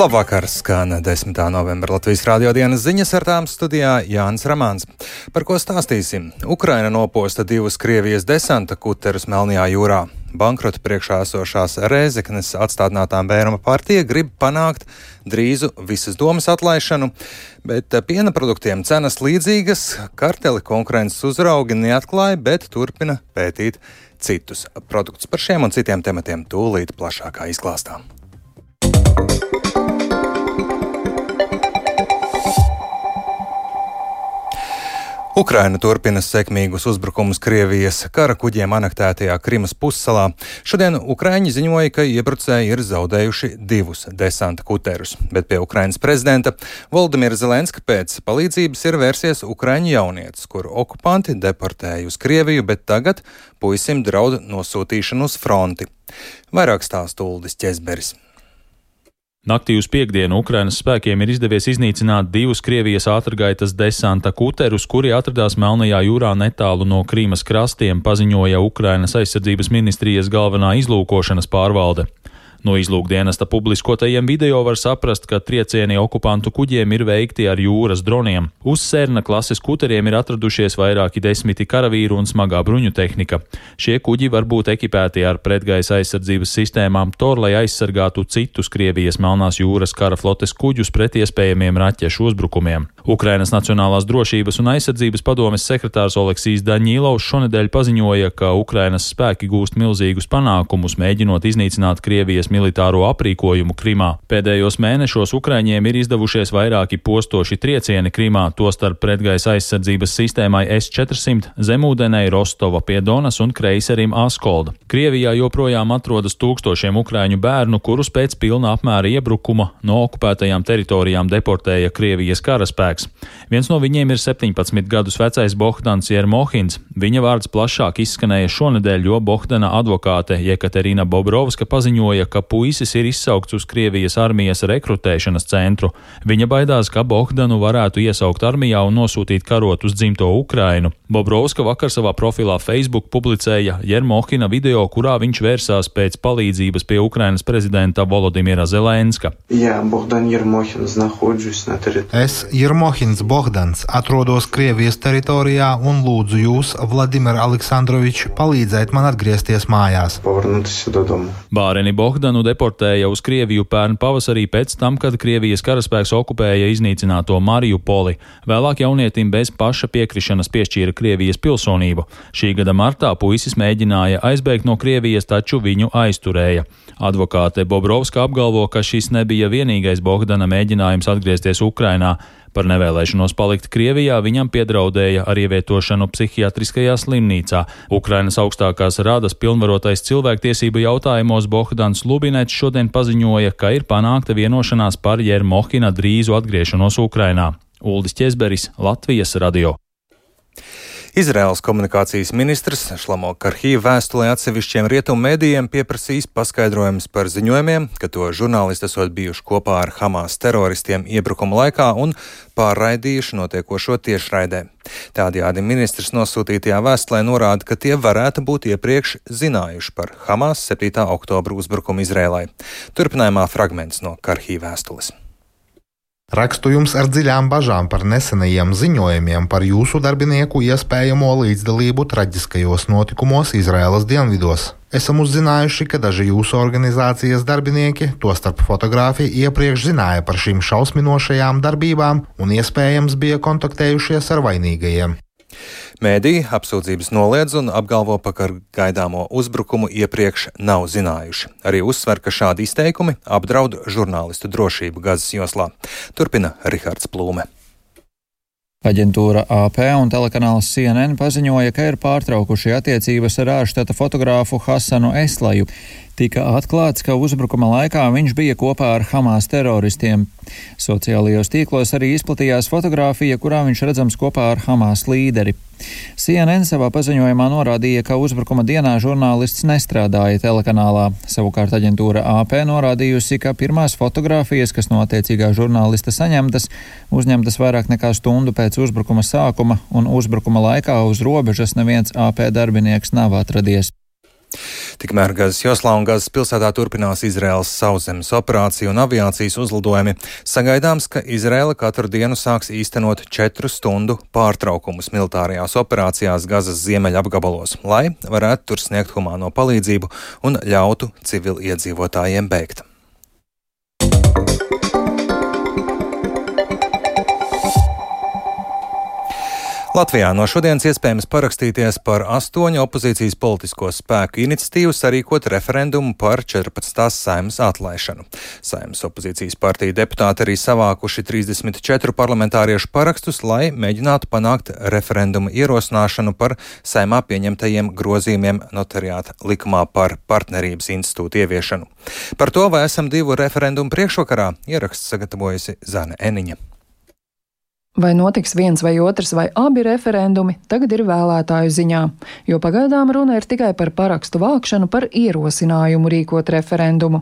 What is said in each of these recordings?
Labvakar, skan 10. novembra Latvijas rādio dienas ziņas ar tām studijā Jānis Ramāns. Par ko stāstīsim? Ukraina noposta divus Krievijas desanta kuterus Melnajā jūrā. Bankrota priekšā esošās Rēzeknes atstādinātām bērnuma partija grib panākt drīzu visas domas atlaišanu, bet piena produktiem cenas līdzīgas, karteli konkurences uzraugi neatklāja, bet turpina pētīt citus produktus. Par šiem un citiem tematiem tūlīt plašākā izklāstā. Ukraina turpina sekmīgus uzbrukumus Krievijas kara kuģiem anektētajā Krimas pussalā. Šodien Ukraiņi ziņoja, ka iebrucēji ir zaudējuši divus desanta kuterus, bet pie Ukrainas prezidenta Valdemira Zelenska pēc palīdzības ir vērsies Ukraiņu jaunietis, kuru okupanti deportēja uz Krieviju, bet tagad puisim draud nosūtīšanu uz fronti. Vairāk stāsta Uldis Česberis. Naktī uz piekdienu Ukrainas spēkiem ir izdevies iznīcināt divus Krievijas ātrgaitas desanta kuterus, kuri atradās Melnajā jūrā netālu no Krīmas krastiem, paziņoja Ukrainas aizsardzības ministrijas galvenā izlūkošanas pārvalde. No izlūkdienesta publiskotajiem video var saprast, ka triecieni okupantu kuģiem ir veikti ar jūras droniem. Uz Sērna klases kuteriem ir atradušies vairāki desmiti karavīru un smagā bruņu tehnika. Šie kuģi var būt ekipēti ar pretgaisa aizsardzības sistēmām TOR, lai aizsargātu citus Krievijas Melnās jūras kara flotes kuģus pret iespējamiem raķešu uzbrukumiem. Ukrainas Nacionālās drošības un aizsardzības padomes sekretārs Oleksijs Daņīlovs šonedēļ paziņoja, ka Ukrainas spēki gūst milzīgus panākumus, mēģinot iznīcināt Krievijas militāro aprīkojumu Krimā. Pēdējos mēnešos Ukraiņiem ir izdevušies vairāki postoši triecieni Krimā, tostarp pretgaisa aizsardzības sistēmai S-400, zemūdenei Rostova pie Donas un kreiserim Askolda. Krievijā joprojām atrodas tūkstošiem ukraiņu bērnu, kurus pēc pilna apmēra iebrukuma no okupētajām teritorijām deportēja Krievijas karaspēks. Viens no viņiem ir 17 gadus vecais Bohdans Jermohins. Viņa vārds plašāk izskanēja šonedēļ, jo Bohdana advokāte Jekaterina Bobrovska paziņoja, ka puisis ir izsaukts uz Krievijas armijas rekrutēšanas centru. Viņa baidās, ka Bohdanu varētu iesaukt armijā un nosūtīt karot uz dzimto Ukrainu. Bobrovska vakar savā profilā Facebook publicēja Jermohina video, kurā viņš vērsās pēc palīdzības pie Ukrainas prezidenta Volodimira Zelenska. Jā, Bohdan Jermohins, es, Jermohins Bohdans, atrodos Krievijas teritorijā un lūdzu jūs, Vladimir Aleksandrovičs, palīdzēt man atgriezties mājās. Bāreni Bohdan Bogdanu deportēja uz Krieviju pērn pavasarī pēc tam, kad Krievijas karaspēks okupēja iznīcināto Mariupoli. Vēlāk jaunietim bez paša piekrišanas piešķīra Krievijas pilsonību. Šī gada martā puisis mēģināja aizbēgt no Krievijas, taču viņu aizturēja. Advokāte Bobrovska apgalvo, ka šis nebija vienīgais Bogdana mēģinājums atgriezties Ukrainā. Par nevēlēšanos palikt Krievijā viņam piedraudēja ar ievietošanu psihiatriskajā slimnīcā. Ukrainas augstākās rādas pilnvarotais cilvēktiesību jautājumos Bohdans Lubinets šodien paziņoja, ka ir panākta vienošanās par Jermohina drīzu atgriešanos Ukrainā. Uldis Česberis, Latvijas radio. Izraels komunikācijas ministrs Šlamo Karhī vēstulē atsevišķiem rietumu mēdījiem pieprasīs paskaidrojumus par ziņojumiem, ka to žurnālisti esot bijuši kopā ar Hamas teroristiem iebrukuma laikā un pārraidījuši notiekošo tiešraidē. Tādējādi ministrs nosūtītajā vēstulē norāda, ka tie varētu būt iepriekš zinājuši par Hamas 7. oktobra uzbrukumu Izrēlai. Turpinājumā fragments no Karhī vēstules. Rakstu jums ar dziļām bažām par nesenajiem ziņojumiem par jūsu darbinieku iespējamo līdzdalību traģiskajos notikumos Izraēlas dienvidos. Esam uzzinājuši, ka daži jūsu organizācijas darbinieki, tostarp fotogrāfi, iepriekš zināja par šīm šausminošajām darbībām un iespējams bija kontaktējušies ar vainīgajiem. Mēdī apsūdzības noliedz un apgalvo, ka ar gaidāmo uzbrukumu iepriekš nav zinājuši. Arī uzsver, ka šādi izteikumi apdraud žurnālistu drošību Gazas joslā. Turpina Rihards Plūme. Aģentūra AP un telekanāls CNN paziņoja, ka ir pārtraukuši attiecības ar ārštata fotogrāfu Hasanu Eslaju tika atklāts, ka uzbrukuma laikā viņš bija kopā ar Hamas teroristiem. Sociālajos tīklos arī izplatījās fotografija, kurā viņš redzams kopā ar Hamas līderi. CNN savā paziņojumā norādīja, ka uzbrukuma dienā žurnālists nestrādāja telekanālā. Savukārt aģentūra AP norādījusi, ka pirmās fotogrāfijas, kas no attiecīgā žurnālista saņemtas, uzņemtas vairāk nekā stundu pēc uzbrukuma sākuma, un uzbrukuma laikā uz robežas neviens AP darbinieks nav atradies. Tikmēr Gazas joslā un Gazas pilsētā turpinās Izraels sauszemes operācija un aviācijas uzlidojumi. Sagaidāms, ka Izraela katru dienu sāks īstenot četru stundu pārtraukumus militārajās operācijās Gazas ziemeļa apgabalos, lai varētu tur sniegt humāno palīdzību un ļautu civiliedzīvotājiem bēgt. Latvijā no šodienas iespējams parakstīties par astoņu opozīcijas politisko spēku iniciatīvu sarīkot referendumu par 14. saimas atlaišanu. Saimas opozīcijas partija deputāti arī savākuši 34 parlamentāriešu parakstus, lai mēģinātu panākt referendumu ierosināšanu par saimā pieņemtajiem grozījumiem notariāta likumā par partnerības institūtu ieviešanu. Par to, vai esam divu referendumu priekšvakarā, ieraksts sagatavojusi Zane Eniņa. Vai notiks viens vai otrs vai abi referendumi, tagad ir vēlētāju ziņā, jo pagaidām runa ir tikai par parakstu vākšanu par ierosinājumu rīkot referendumu.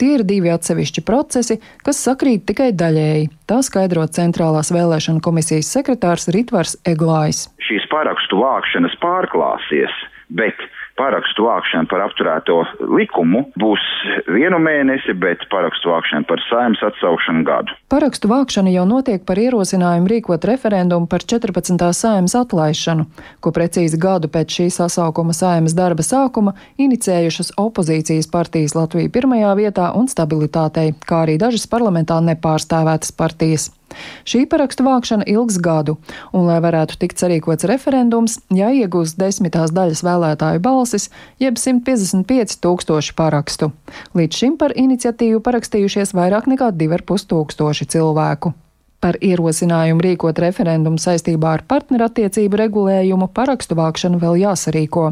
Tie ir divi atsevišķi procesi, kas sakrīt tikai daļēji. Tā skaidro Centrālās vēlēšana komisijas sekretārs Ritvars Eglājs. Šīs parakstu vākšanas pārklāsies, bet parakstu vākšana par apturēto likumu būs vienu mēnesi, bet parakstu vākšana par saimnes atsaukšanu gadu. Parakstu vākšana jau notiek par ierosinājumu rīkot referendumu par 14. saimnes atlaišanu, ko precīzi gadu pēc šī sasaukuma saimnes darba sākuma inicējušas opozīcijas partijas Latvija pirmajā vietā un stabilitātei, kā arī dažas parlamentā nepārstāvētas partijas. Šī parakstu vākšana ilgs gadu, un, lai varētu tikt sarīkots referendums, jāiegūst desmitās daļas vēlētāju balsis, jeb 155 tūkstoši parakstu. Līdz šim par iniciatīvu parakstījušies vairāk nekā 2,5 tūkstoši cilvēku. Par ierosinājumu rīkot referendumu saistībā ar partnerattiecību regulējumu parakstu vākšanu vēl jāsarīko.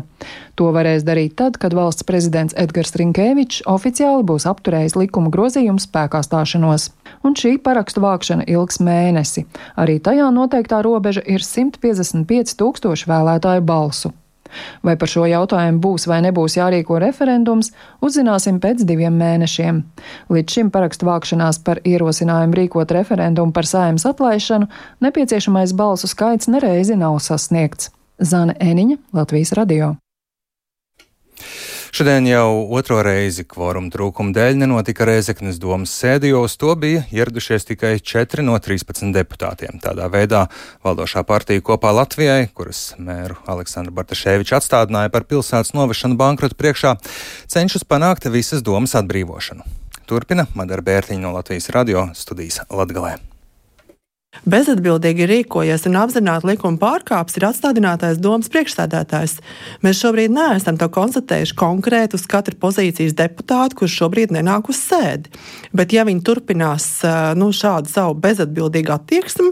To varēs darīt tad, kad valsts prezidents Edgars Rinkēvičs oficiāli būs apturējis likuma grozījumu spēkā stāšanos. Un šī parakstu vākšana ilgs mēnesi. Arī tajā noteiktā robeža ir 155 tūkstoši vēlētāju balsu. Vai par šo jautājumu būs vai nebūs jārīko referendums, uzzināsim pēc diviem mēnešiem. Līdz šim parakstu vākšanās par ierosinājumu rīkot referendumu par sājums atlaišanu nepieciešamais balsu skaits nereizi nav sasniegts. Zana Eniņa, Latvijas radio. Šodien jau otro reizi kvoruma trūkuma dēļ nenotika Rēzeknes domas sēde, jo uz to bija ieradušies tikai 4 no 13 deputātiem. Tādā veidā valdošā partija kopā Latvijai, kuras mēru Aleksandru Bartaševiču atstādināja par pilsētas novešanu bankrota priekšā, cenšas panākt visas domas atbrīvošanu. Turpina Madara Bērtiņa no Latvijas radio studijas Latgalē. Bezatbildīgi rīkojies un apzināti likuma pārkāpis ir atstādinātais domas priekšstādātājs. Mēs šobrīd neesam to konstatējuši konkrēti uz katru pozīcijas deputātu, kurš šobrīd nenāk uz sēdi. Bet, ja viņi turpinās nu, šādu savu bezatbildīgu attieksmi,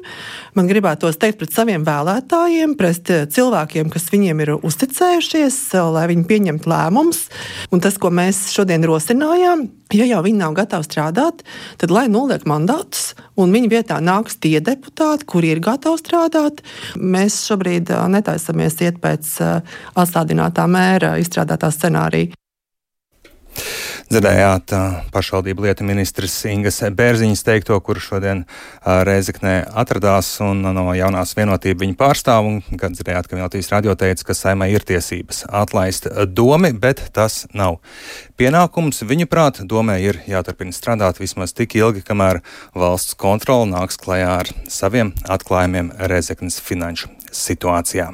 man gribētos teikt pret saviem vēlētājiem, pret cilvēkiem, kas viņiem ir uzticējušies, lai viņi pieņemtu lēmumus. Un tas, ko mēs šodien rosinājām, Ja jau viņi nav gatavi strādāt, tad lai noliek mandātus, un viņa vietā nāks tie deputāti, kuri ir gatavi strādāt. Mēs šobrīd netaisamies iet pēc atstādinātā mēra izstrādātā scenārija. Dzirdējāt pašvaldību lietu ministrs Ingas Bērziņas teikto, kurš šodien Reizeknē atradās un no jaunās vienotība viņa pārstāv. Kad dzirdējāt, ka Latvijas radio teica, ka saimai ir tiesības atlaist domi, bet tas nav pienākums. Viņuprāt, domē ir jāturpina strādāt vismaz tik ilgi, kamēr valsts kontrola nāks klajā ar saviem atklājumiem Reizeknas finanšu situācijā.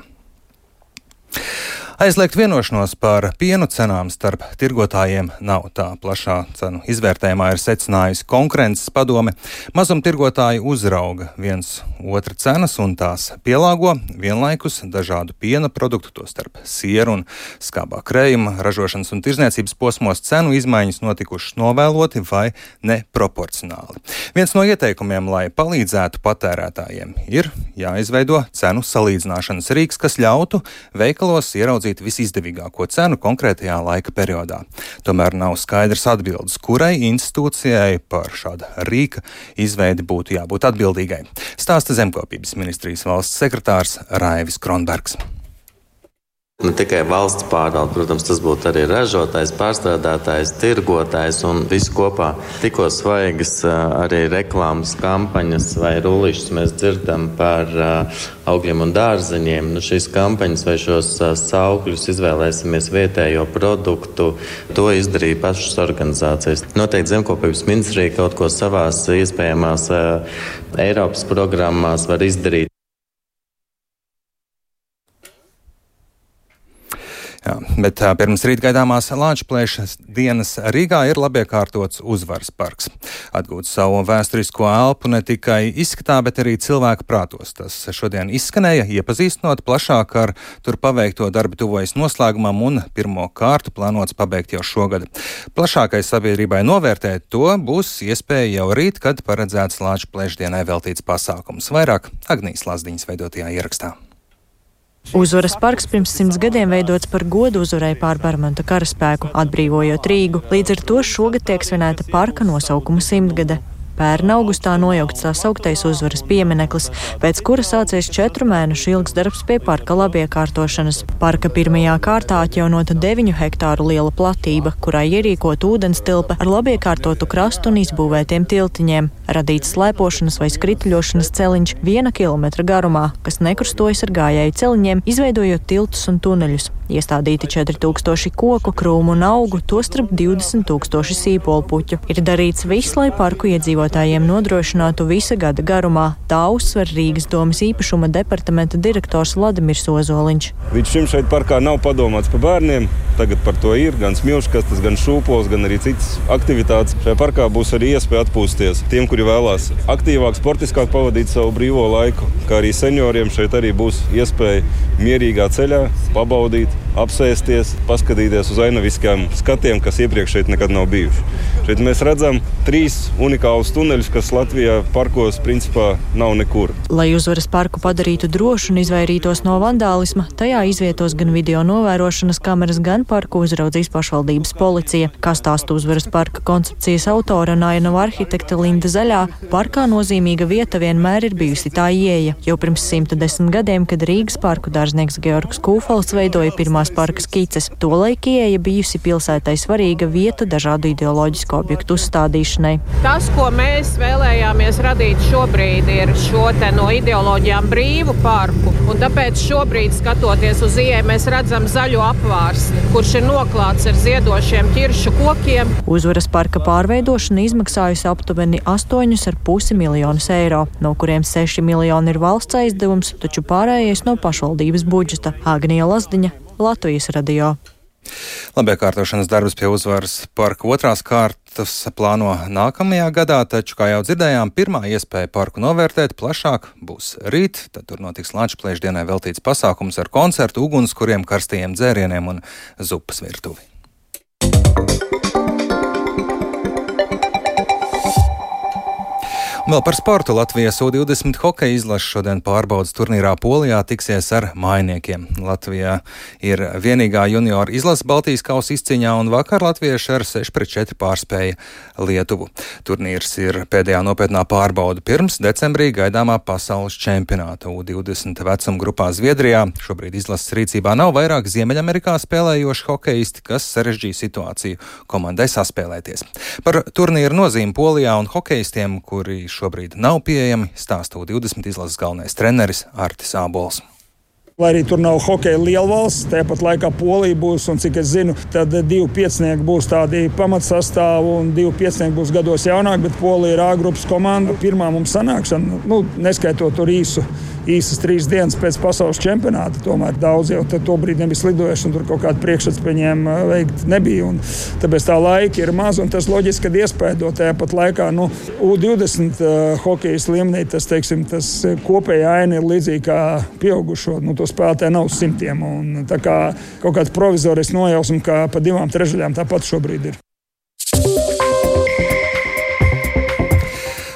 Aizliegt vienošanos par pienu cenām starp tirgotājiem nav tā plašā cenu izvērtējumā ir secinājusi konkurences padome. Mazumtirgotāji uzrauga viens otra cenas un tās pielāgo vienlaikus dažādu piena produktu, tostarp sieru un skābā krējuma ražošanas un tirzniecības posmos cenu izmaiņas notikušas novēloti vai neproporcionāli. Viens no ieteikumiem, lai palīdzētu patērētājiem, ir jāizveido cenu salīdzināšanas rīks, kas ļautu veikalos ieraudzīt ieraudzīt visizdevīgāko cenu konkrētajā laika periodā. Tomēr nav skaidrs atbildes, kurai institūcijai par šāda rīka izveidi būtu jābūt atbildīgai. Stāsta zemkopības ministrijas valsts sekretārs Raivis Kronbergs. Ne tikai valsts pārvalde, protams, tas būtu arī ražotājs, pārstrādātājs, tirgotājs un viss kopā. Tikko svaigas arī reklāmas kampaņas vai rullīšas mēs dzirdam par augļiem un dārzeņiem. Nu, šīs kampaņas vai šos saukļus izvēlēsimies vietējo produktu, to izdarīja pašas organizācijas. Noteikti zemkopības ministrija kaut ko savās iespējamās Eiropas programmās var izdarīt. Jā, bet pirms rīt gaidāmās Lāčplēšas dienas Rīgā ir labiekārtots uzvaras parks. Atgūt savu vēsturisko elpu ne tikai izskatā, bet arī cilvēku prātos. Tas šodien izskanēja, iepazīstinot plašāk ar tur paveikto darbu tuvojas noslēgumam un pirmo kārtu plānots pabeigt jau šogad. Plašākai sabiedrībai novērtēt to būs iespēja jau rīt, kad paredzēts Lāčplēšdienai veltīts pasākums. Vairāk Agnijas Lazdiņas veidotajā ierakstā. Uzvaras parks pirms simts gadiem veidots par godu uzvarai pār Barmanta karaspēku, atbrīvojot Rīgu. Līdz ar to šogad tiek svinēta parka nosaukuma simtgade. Pērn augustā nojaukts tā sauktais uzvaras piemineklis, pēc kura sācies četru mēnešu ilgs darbs pie parka labiekārtošanas. Parka pirmajā kārtā atjaunota 9 hektāru liela platība, kurā ierīkot ūdens tilpa ar labiekārtotu krastu un izbūvētiem tiltiņiem. Radīts slēpošanas vai skrituļošanas celiņš viena kilometra garumā, kas nekrustojas ar gājēju celiņiem, izveidojot tiltus un tuneļus. Iestādīti 4000 koku, krūmu un augu, tostarp 20 000 sīpolpuķu. Ir darīts viss, lai parku iedzīvotājiem nodrošinātu visa gada garumā. Tā uzsver Rīgas domas īpašuma departamenta direktors Vladimirs Ozoliņš. Līdz šim šeit parkā nav padomāts par bērniem. Tagad par to ir gan smilškastes, gan šūpols, gan arī citas aktivitātes. Šajā parkā būs arī iespēja atpūsties tiem, kuri vēlās aktīvāk, sportiskāk pavadīt savu brīvo laiku. Kā arī senioriem šeit arī būs iespēja mierīgā ceļā pabaudīt apsēsties, paskatīties uz ainaviskiem skatiem, kas iepriekš šeit nekad nav bijuši. Šeit mēs redzam trīs unikālus tuneļus, kas Latvijā parkos principā nav nekur. Lai uzvaras parku padarītu drošu un izvairītos no vandālisma, tajā izvietos gan video novērošanas kameras, gan parku uzraudzīs pašvaldības policija. Kā stāsta uzvaras parka koncepcijas autora Nainava arhitekta Linda Zaļā, parkā nozīmīga vieta vienmēr ir bijusi tā ieeja. Jau pirms 110 gadiem, kad Rīgas parku dārznieks Georgs Kūfals veidoja pirmās parka skices. Tolaik ieeja bijusi pilsētai svarīga vieta dažādu ideoloģisku objektu uzstādīšanai. Tas, ko mēs vēlējāmies radīt šobrīd, ir šo no ideoloģijām brīvu parku. Un tāpēc šobrīd, skatoties uz ieeju, mēs redzam zaļo apvārsni, kurš ir noklāts ar ziedošiem ķiršu kokiem. Uzvaras parka pārveidošana izmaksājusi aptuveni 8,5 miljonus eiro, no kuriem 6 miljoni ir valsts aizdevums, taču pārējais no pašvaldības budžeta. Agnija Lazdiņa, Latvijas radio. Labiekārtošanas darbus pie uzvaras parka otrās kārtas plāno nākamajā gadā, taču, kā jau dzirdējām, pirmā iespēja parku novērtēt plašāk būs rīt. Tad tur notiks Latvijas dienai veltīts pasākums ar koncertu, ugunskuriem, karstajiem dzērieniem un zupas virtuvi. Vēl par sportu Latvijas U20 hokeja izlase šodien pārbaudas turnīrā Polijā tiksies ar mainiekiem. Latvijā ir vienīgā juniora izlase Baltijas kausa izcīņā un vakar latvieši ar 6 pret 4 pārspēja Lietuvu. Turnīrs ir pēdējā nopietnā pārbauda pirms decembrī gaidāmā pasaules čempionāta U20 vecuma grupā Zviedrijā. Šobrīd izlases rīcībā nav vairāk Ziemeļamerikā spēlējoši hokeisti, kas sarežģīja situāciju komandai saspēlēties. Par turnīru nozīmi Polijā un hokeistiem, kuri šobrīd nav pieejami, stāsta 20 izlases galvenais treneris Artis Ābols. Lai arī tur nav hokeja lielvalsts, tāpat laikā Polija būs, un cik es zinu, tad divi piecinieki būs tādi pamatsastāvi, un divi piecinieki būs gados jaunāki, bet Polija ir A grupas komanda. Pirmā mums sanākšana, nu, neskaitot tur īsu īsas trīs dienas pēc pasaules čempionāta. Tomēr daudz jau to brīdi nebija slidojuši, un tur kaut kāda priekšstats viņiem veikt nebija. Tāpēc tā laika ir maz, un tas loģiski, ka iespējot tajā pat laikā nu, U20 uh, hokejas līmenī tas, teiksim, tas kopējā aina ir līdzīga kā pieaugušo. Nu, to spēlētāju nav simtiem. Un, kā kaut kāds provizorisks nojausms, ka pa divām trešdaļām tāpat šobrīd ir.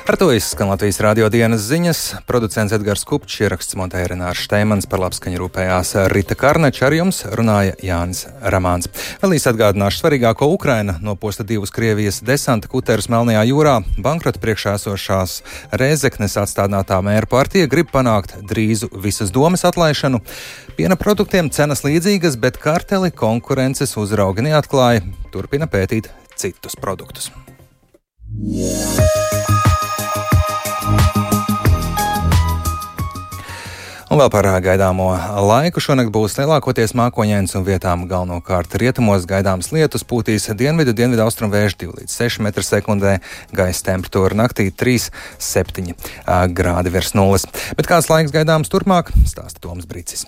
Ar to izskan Latvijas radio dienas ziņas. Producents Edgars Kupčs, ieraksts montēja Renārs Šteimans, par labskaņu rūpējās Rita Karneča, ar jums runāja Jānis Ramāns. Vēl īsi atgādināšu svarīgāko Ukraina noposta divus Krievijas desanta kuterus Melnajā jūrā. Bankrota priekšā esošās Rēzeknes atstādinātā mēra partija grib panākt drīzu visas domas atlaišanu. Piena produktiem cenas līdzīgas, bet karteli konkurences uzraugi neatklāja. Turpina pētīt citus produktus. Yeah. Vēl par gaidāmo laiku. Šonakt būs lielākoties mākoņains un vietām galvenokārt rietumos gaidāms lietus pūtīs dienvidu, dienvidu austrumu vēju 2 līdz 6 m2. Gaisa temperatūra naktī 3,7 grādi virs nulles. Bet kāds laiks gaidāms turpmāk, stāsta Toms Brīcis.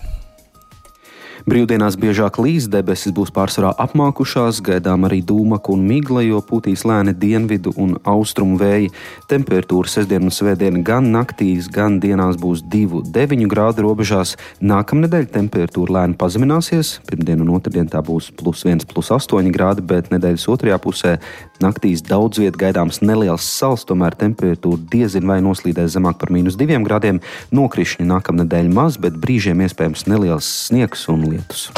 Brīvdienās biežāk līs debesis būs pārsvarā apmākušās, gaidām arī dūmaka un migla, jo pūtīs lēni dienvidu un austrumu vēji. Temperatūra sestdien un svētdien gan naktīs, gan dienās būs 2,9 grādu robežās. Nākamnedēļ temperatūra lēni pazemināsies. Pirmdien un otrdien tā būs plus 1, plus 8 grādi, bet nedēļas otrajā pusē naktīs daudz viet gaidāms neliels sals, tomēr temperatūra diezin vai noslīdēs zemāk par mīnus 2 grādiem. Nokrišņi nākamnedēļ maz, bet brīžiem iespējams neliels sniegs un lietus lietus.